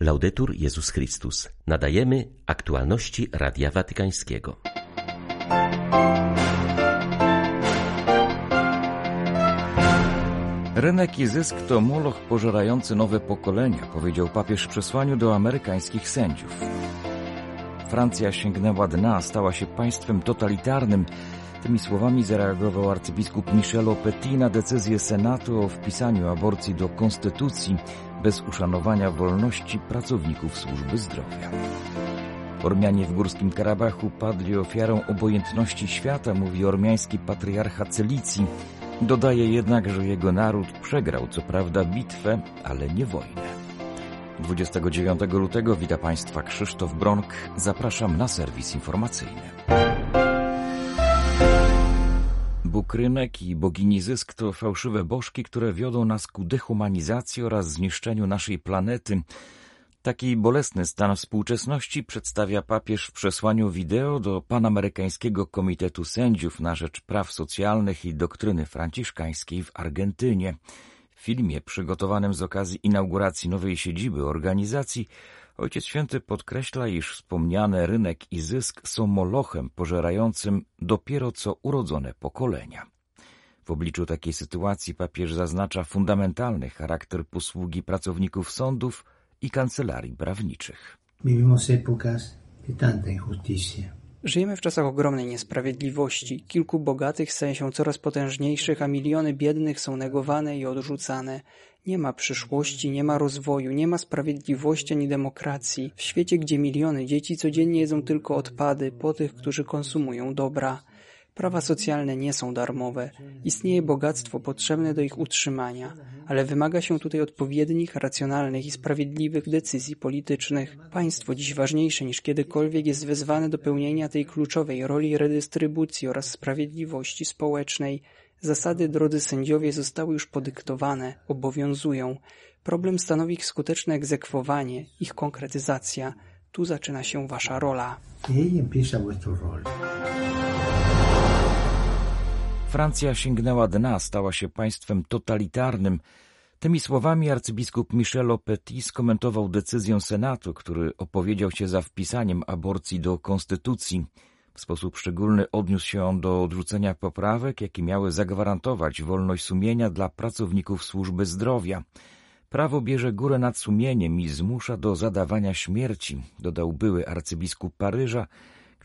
Laudetur Jezus Chrystus. Nadajemy aktualności Radia Watykańskiego. Rynek i zysk to moloch pożerający nowe pokolenia, powiedział papież w przesłaniu do amerykańskich sędziów. Francja sięgnęła dna, stała się państwem totalitarnym. Tymi słowami zareagował arcybiskup Michel Petit na decyzję Senatu o wpisaniu aborcji do konstytucji bez uszanowania wolności pracowników służby zdrowia. Ormianie w Górskim Karabachu padli ofiarą obojętności świata, mówi ormiański patriarcha Celicji. Dodaje jednak, że jego naród przegrał co prawda bitwę, ale nie wojnę. 29 lutego wita Państwa Krzysztof Bronk. Zapraszam na serwis informacyjny. Bóg rynek i bogini zysk to fałszywe bożki, które wiodą nas ku dehumanizacji oraz zniszczeniu naszej planety. Taki bolesny stan współczesności przedstawia papież w przesłaniu wideo do Panamerykańskiego Komitetu Sędziów na rzecz praw socjalnych i doktryny franciszkańskiej w Argentynie. W filmie przygotowanym z okazji inauguracji nowej siedziby organizacji Ojciec Święty podkreśla, iż wspomniane rynek i zysk są molochem pożerającym dopiero co urodzone pokolenia. W obliczu takiej sytuacji papież zaznacza fundamentalny charakter posługi pracowników sądów i kancelarii prawniczych. Vivimos épocas de tanta injusticia. Żyjemy w czasach ogromnej niesprawiedliwości. Kilku bogatych staje się coraz potężniejszych, a miliony biednych są negowane i odrzucane. Nie ma przyszłości, nie ma rozwoju, nie ma sprawiedliwości ani demokracji. W świecie, gdzie miliony dzieci codziennie jedzą tylko odpady po tych, którzy konsumują dobra. Prawa socjalne nie są darmowe. Istnieje bogactwo potrzebne do ich utrzymania, ale wymaga się tutaj odpowiednich, racjonalnych i sprawiedliwych decyzji politycznych. Państwo dziś ważniejsze niż kiedykolwiek jest wezwane do pełnienia tej kluczowej roli redystrybucji oraz sprawiedliwości społecznej. Zasady, drodzy sędziowie, zostały już podyktowane, obowiązują. Problem stanowi ich skuteczne egzekwowanie, ich konkretyzacja. Tu zaczyna się wasza rola. Francja sięgnęła dna, stała się państwem totalitarnym. Tymi słowami arcybiskup Michel Petit skomentował decyzję Senatu, który opowiedział się za wpisaniem aborcji do konstytucji. W sposób szczególny odniósł się on do odrzucenia poprawek, jakie miały zagwarantować wolność sumienia dla pracowników służby zdrowia. Prawo bierze górę nad sumieniem i zmusza do zadawania śmierci, dodał były arcybiskup Paryża,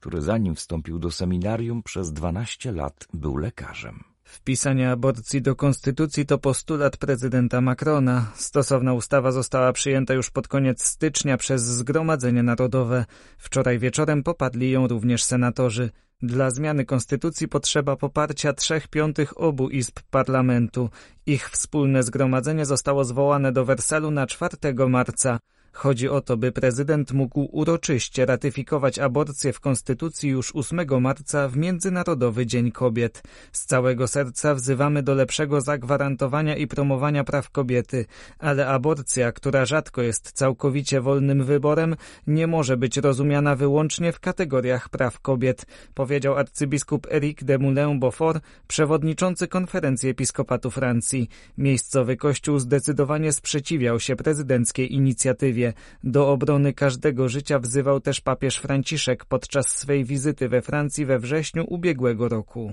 który zanim wstąpił do seminarium przez 12 lat był lekarzem. Wpisanie aborcji do konstytucji to postulat prezydenta Macrona. Stosowna ustawa została przyjęta już pod koniec stycznia przez Zgromadzenie Narodowe. Wczoraj wieczorem popadli ją również senatorzy. Dla zmiany konstytucji potrzeba poparcia trzech piątych obu izb parlamentu. Ich wspólne zgromadzenie zostało zwołane do Wersalu na 4 marca. Chodzi o to, by prezydent mógł uroczyście ratyfikować aborcję w Konstytucji już 8 marca w Międzynarodowy Dzień Kobiet. Z całego serca wzywamy do lepszego zagwarantowania i promowania praw kobiety, ale aborcja, która rzadko jest całkowicie wolnym wyborem, nie może być rozumiana wyłącznie w kategoriach praw kobiet, powiedział arcybiskup Eric de Moulin-Beaufort, przewodniczący konferencji episkopatu Francji. Miejscowy kościół zdecydowanie sprzeciwiał się prezydenckiej inicjatywie. Do obrony każdego życia wzywał też papież Franciszek podczas swej wizyty we Francji we wrześniu ubiegłego roku.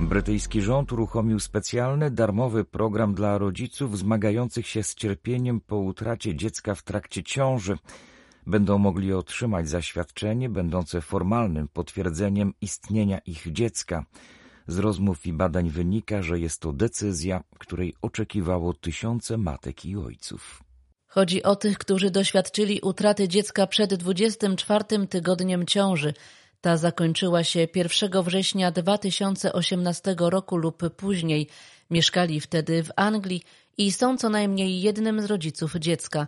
Brytyjski rząd uruchomił specjalny, darmowy program dla rodziców zmagających się z cierpieniem po utracie dziecka w trakcie ciąży. Będą mogli otrzymać zaświadczenie będące formalnym potwierdzeniem istnienia ich dziecka. Z rozmów i badań wynika, że jest to decyzja, której oczekiwało tysiące matek i ojców. Chodzi o tych, którzy doświadczyli utraty dziecka przed 24 tygodniem ciąży. Ta zakończyła się 1 września 2018 roku lub później. Mieszkali wtedy w Anglii i są co najmniej jednym z rodziców dziecka.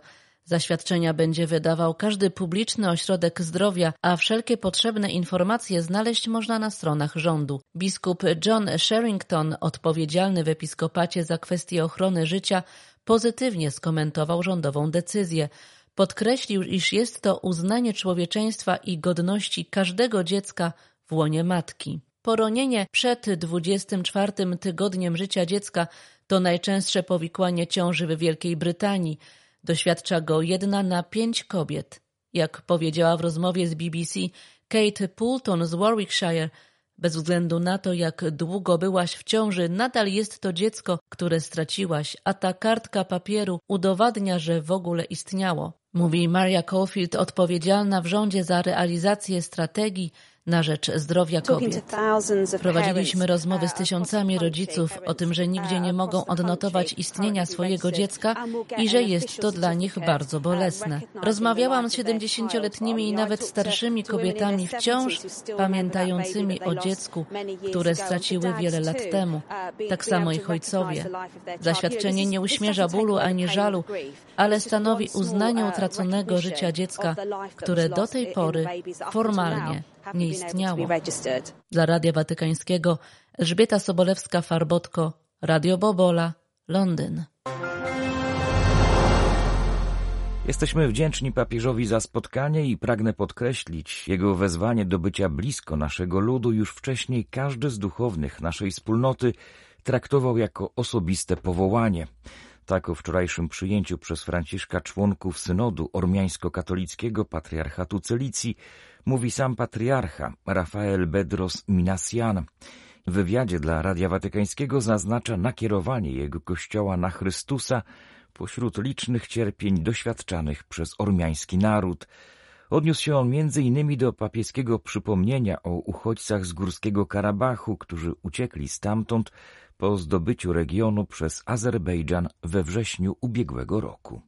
Zaświadczenia będzie wydawał każdy publiczny ośrodek zdrowia, a wszelkie potrzebne informacje znaleźć można na stronach rządu. Biskup John Sherrington, odpowiedzialny w episkopacie za kwestie ochrony życia, pozytywnie skomentował rządową decyzję. Podkreślił, iż jest to uznanie człowieczeństwa i godności każdego dziecka w łonie matki. Poronienie przed 24 tygodniem życia dziecka To najczęstsze powikłanie ciąży w Wielkiej Brytanii. Doświadcza go jedna na pięć kobiet. Jak powiedziała w rozmowie z BBC Kate Poulton z Warwickshire, bez względu na to, jak długo byłaś w ciąży, nadal jest to dziecko, które straciłaś, a ta kartka papieru udowadnia, że w ogóle istniało. Mówi Maria Caulfield, odpowiedzialna w rządzie za realizację strategii na rzecz zdrowia kobiet. Prowadziliśmy rozmowy z tysiącami rodziców o tym, że nigdzie nie mogą odnotować istnienia swojego dziecka i że jest to dla nich bardzo bolesne. Rozmawiałam z 70-letnimi i nawet starszymi kobietami wciąż pamiętającymi o dziecku, które straciły wiele lat temu. Tak samo ich ojcowie. Zaświadczenie nie uśmierza bólu ani żalu, ale stanowi uznanie utraconego życia dziecka, które do tej pory formalnie nie istniało. Dla Radia Watykańskiego Elżbieta Sobolewska-Farbotko, Radio Bobola, Londyn. Jesteśmy wdzięczni papieżowi za spotkanie i pragnę podkreślić jego wezwanie do bycia blisko naszego ludu. Już wcześniej każdy z duchownych naszej wspólnoty traktował jako osobiste powołanie. Tak o wczorajszym przyjęciu przez Franciszka członków synodu ormiańsko-katolickiego patriarchatu Celicji mówi sam patriarcha Rafael Bedros Minasian. W wywiadzie dla Radia Watykańskiego zaznacza nakierowanie jego kościoła na Chrystusa pośród licznych cierpień doświadczanych przez ormiański naród. Odniósł się on innymi do papieskiego przypomnienia o uchodźcach z Górskiego Karabachu, którzy uciekli stamtąd po zdobyciu regionu przez Azerbejdżan we wrześniu ubiegłego roku.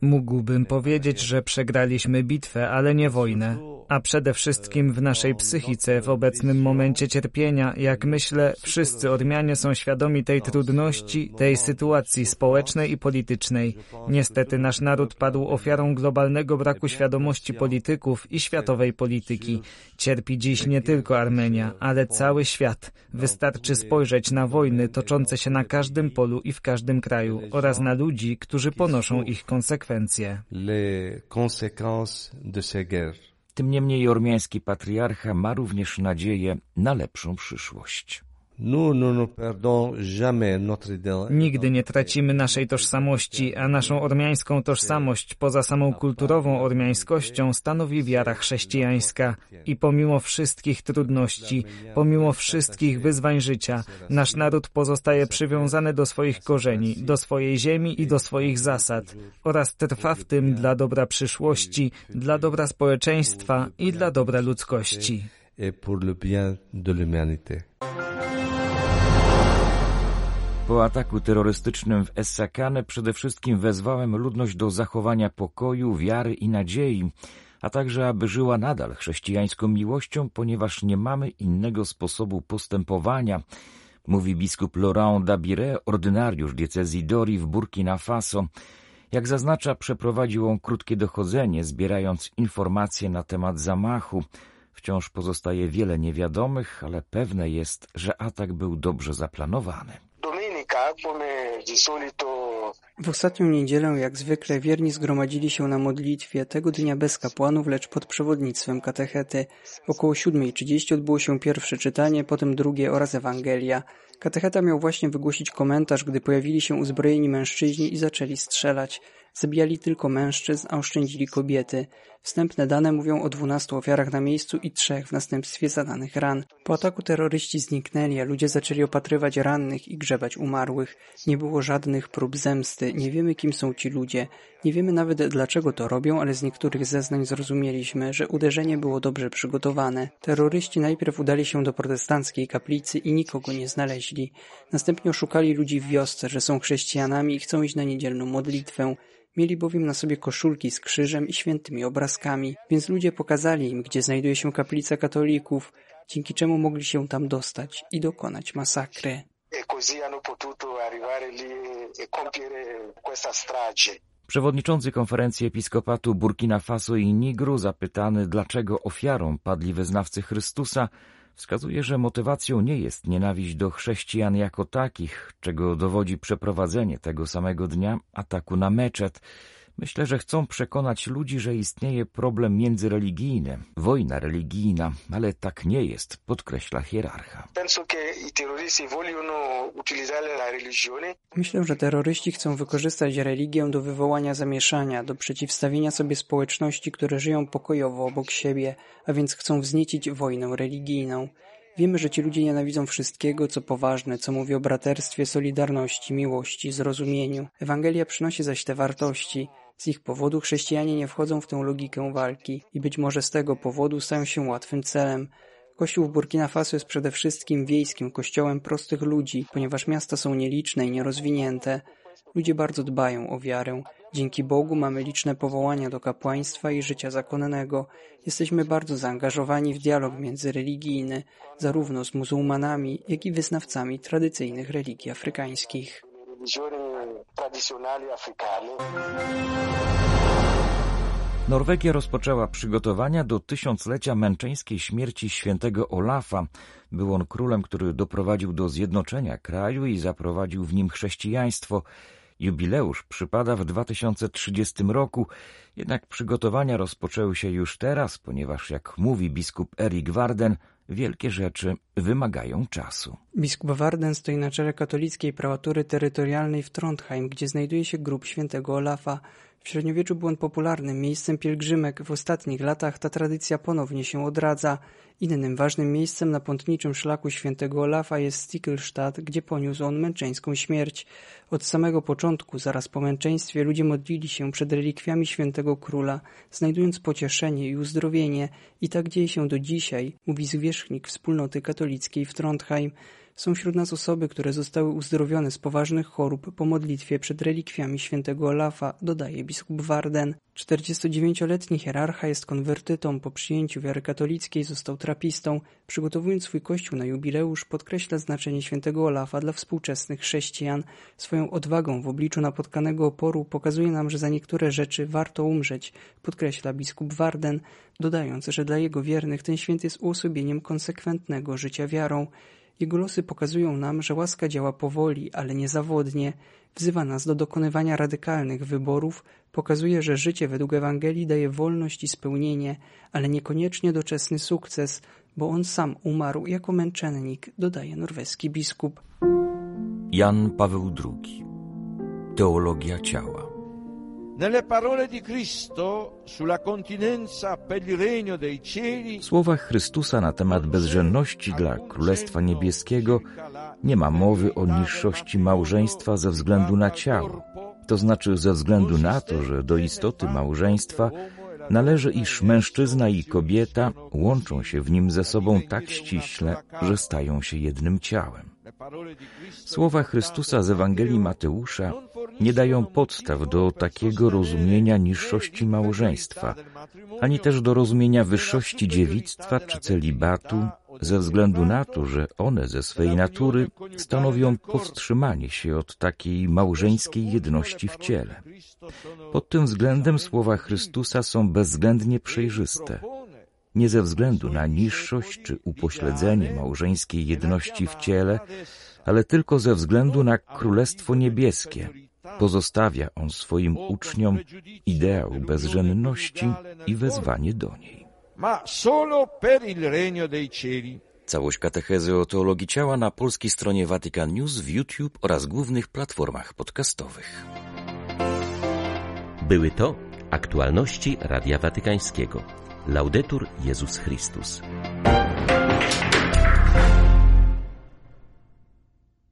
Mógłbym powiedzieć, że przegraliśmy bitwę, ale nie wojnę, a przede wszystkim w naszej psychice w obecnym momencie cierpienia, jak myślę, wszyscy Ormianie są świadomi tej trudności, tej sytuacji społecznej i politycznej. Niestety nasz naród padł ofiarą globalnego braku świadomości polityków i światowej polityki. Cierpi dziś nie tylko Armenia, ale cały świat. Wystarczy spojrzeć na wojny toczące się na każdym polu i w każdym kraju oraz na ludzi, którzy ponoszą ich konsekwencje. Tym niemniej ormiański patriarcha ma również nadzieję na lepszą przyszłość. Nigdy nie tracimy naszej tożsamości, a naszą ormiańską tożsamość poza samą kulturową ormiańskością stanowi wiara chrześcijańska. I pomimo wszystkich trudności, pomimo wszystkich wyzwań życia, nasz naród pozostaje przywiązany do swoich korzeni, do swojej ziemi i do swoich zasad oraz trwa w tym dla dobra przyszłości, dla dobra społeczeństwa i dla dobra ludzkości. Et pour le bien de l'humanité. Po ataku terrorystycznym w Essakane przede wszystkim wezwałem ludność do zachowania pokoju, wiary i nadziei, a także aby żyła nadal chrześcijańską miłością, ponieważ nie mamy innego sposobu postępowania, mówi biskup Laurent Dabire, ordynariusz diecezji Dori w Burkina Faso. Jak zaznacza, przeprowadził on krótkie dochodzenie, zbierając informacje na temat zamachu. Wciąż pozostaje wiele niewiadomych, ale pewne jest, że atak był dobrze zaplanowany. come di solito W ostatnią niedzielę, jak zwykle, wierni zgromadzili się na modlitwie, tego dnia bez kapłanów, lecz pod przewodnictwem katechety. Około 7.30 odbyło się pierwsze czytanie, potem drugie oraz Ewangelia. Katecheta miał właśnie wygłosić komentarz, gdy pojawili się uzbrojeni mężczyźni i zaczęli strzelać. Zabijali tylko mężczyzn, a oszczędzili kobiety. Wstępne dane mówią o dwunastu ofiarach na miejscu i trzech w następstwie zadanych ran. Po ataku terroryści zniknęli, a ludzie zaczęli opatrywać rannych i grzebać umarłych. Nie było żadnych prób zemsty, nie wiemy kim są ci ludzie. Nie wiemy nawet dlaczego to robią, ale z niektórych zeznań zrozumieliśmy, że uderzenie było dobrze przygotowane. Terroryści najpierw udali się do protestanckiej kaplicy i nikogo nie znaleźli. Następnie oszukali ludzi w wiosce, że są chrześcijanami i chcą iść na niedzielną modlitwę. Mieli bowiem na sobie koszulki z krzyżem i świętymi obrazkami, więc ludzie pokazali im, gdzie znajduje się kaplica katolików, dzięki czemu mogli się tam dostać i dokonać masakry. Przewodniczący konferencji episkopatu Burkina Faso i Nigru, zapytany dlaczego ofiarą padli wyznawcy Chrystusa, wskazuje, że motywacją nie jest nienawiść do chrześcijan jako takich, czego dowodzi przeprowadzenie tego samego dnia ataku na meczet. Myślę, że chcą przekonać ludzi, że istnieje problem międzyreligijny, wojna religijna, ale tak nie jest, podkreśla hierarcha. Myślę, że terroryści chcą wykorzystać religię do wywołania zamieszania, do przeciwstawienia sobie społeczności, które żyją pokojowo obok siebie, a więc chcą wzniecić wojnę religijną. Wiemy, że ci ludzie nienawidzą wszystkiego, co poważne, co mówi o braterstwie, solidarności, miłości, zrozumieniu. Ewangelia przynosi zaś te wartości. Z ich powodu chrześcijanie nie wchodzą w tę logikę walki i być może z tego powodu stają się łatwym celem. Kościół w Burkina Faso jest przede wszystkim wiejskim kościołem prostych ludzi, ponieważ miasta są nieliczne i nierozwinięte. Ludzie bardzo dbają o wiarę. Dzięki Bogu mamy liczne powołania do kapłaństwa i życia zakonnego. Jesteśmy bardzo zaangażowani w dialog międzyreligijny, zarówno z muzułmanami, jak i wyznawcami tradycyjnych religii afrykańskich. Norwegia rozpoczęła przygotowania do tysiąclecia męczeńskiej śmierci świętego Olafa. Był on królem, który doprowadził do zjednoczenia kraju i zaprowadził w nim chrześcijaństwo. Jubileusz przypada w 2030 roku, jednak przygotowania rozpoczęły się już teraz, ponieważ, jak mówi biskup Erik Warden, wielkie rzeczy wymagają czasu. Biskup Warden stoi na czele katolickiej prałatury terytorialnej w Trondheim, gdzie znajduje się grób świętego Olafa. W średniowieczu był on popularnym miejscem pielgrzymek. W ostatnich latach ta tradycja ponownie się odradza. Innym ważnym miejscem na pątniczym szlaku świętego Olafa jest Stickelstadt, gdzie poniósł on męczeńską śmierć. Od samego początku, zaraz po męczeństwie, ludzie modlili się przed relikwiami świętego króla, znajdując pocieszenie i uzdrowienie. I tak dzieje się do dzisiaj, mówi zwierzchnik wspólnoty katolickiej w Trondheim. Są wśród nas osoby, które zostały uzdrowione z poważnych chorób po modlitwie przed relikwiami świętego Olafa, dodaje biskup Warden. 49-letni hierarcha jest konwertytą, po przyjęciu wiary katolickiej został trapistą. Przygotowując swój kościół na jubileusz, podkreśla znaczenie świętego Olafa dla współczesnych chrześcijan. Swoją odwagą w obliczu napotkanego oporu pokazuje nam, że za niektóre rzeczy warto umrzeć, podkreśla biskup Warden, dodając, że dla jego wiernych ten święty jest uosobieniem konsekwentnego życia wiarą. Jego losy pokazują nam, że łaska działa powoli, ale niezawodnie, wzywa nas do dokonywania radykalnych wyborów, pokazuje, że życie według Ewangelii daje wolność i spełnienie, ale niekoniecznie doczesny sukces, bo on sam umarł jako męczennik, dodaje norweski biskup. Jan Paweł II Teologia ciała Nelle parole di Cristo sulla continenza per il regno dei cieli W słowach Chrystusa na temat bezżenności dla Królestwa Niebieskiego nie ma mowy o niższości małżeństwa ze względu na ciało. To znaczy ze względu na to, że do istoty małżeństwa należy, iż mężczyzna i kobieta łączą się w nim ze sobą tak ściśle, że stają się jednym ciałem. Słowa Chrystusa z Ewangelii Mateusza nie dają podstaw do takiego rozumienia niższości małżeństwa, ani też do rozumienia wyższości dziewictwa czy celibatu, ze względu na to, że one ze swej natury stanowią powstrzymanie się od takiej małżeńskiej jedności w ciele. Pod tym względem słowa Chrystusa są bezwzględnie przejrzyste. Nie ze względu na niższość czy upośledzenie małżeńskiej jedności w ciele, ale tylko ze względu na Królestwo Niebieskie. Pozostawia on swoim uczniom ideał bezżenności i wezwanie do niej. ma solo per il regno dei cieli. Całość katechezy o teologii ciała na polskiej stronie Vatican News w YouTube oraz głównych platformach podcastowych. Były to aktualności Radia Watykańskiego. Laudetur Jezus Chrystus.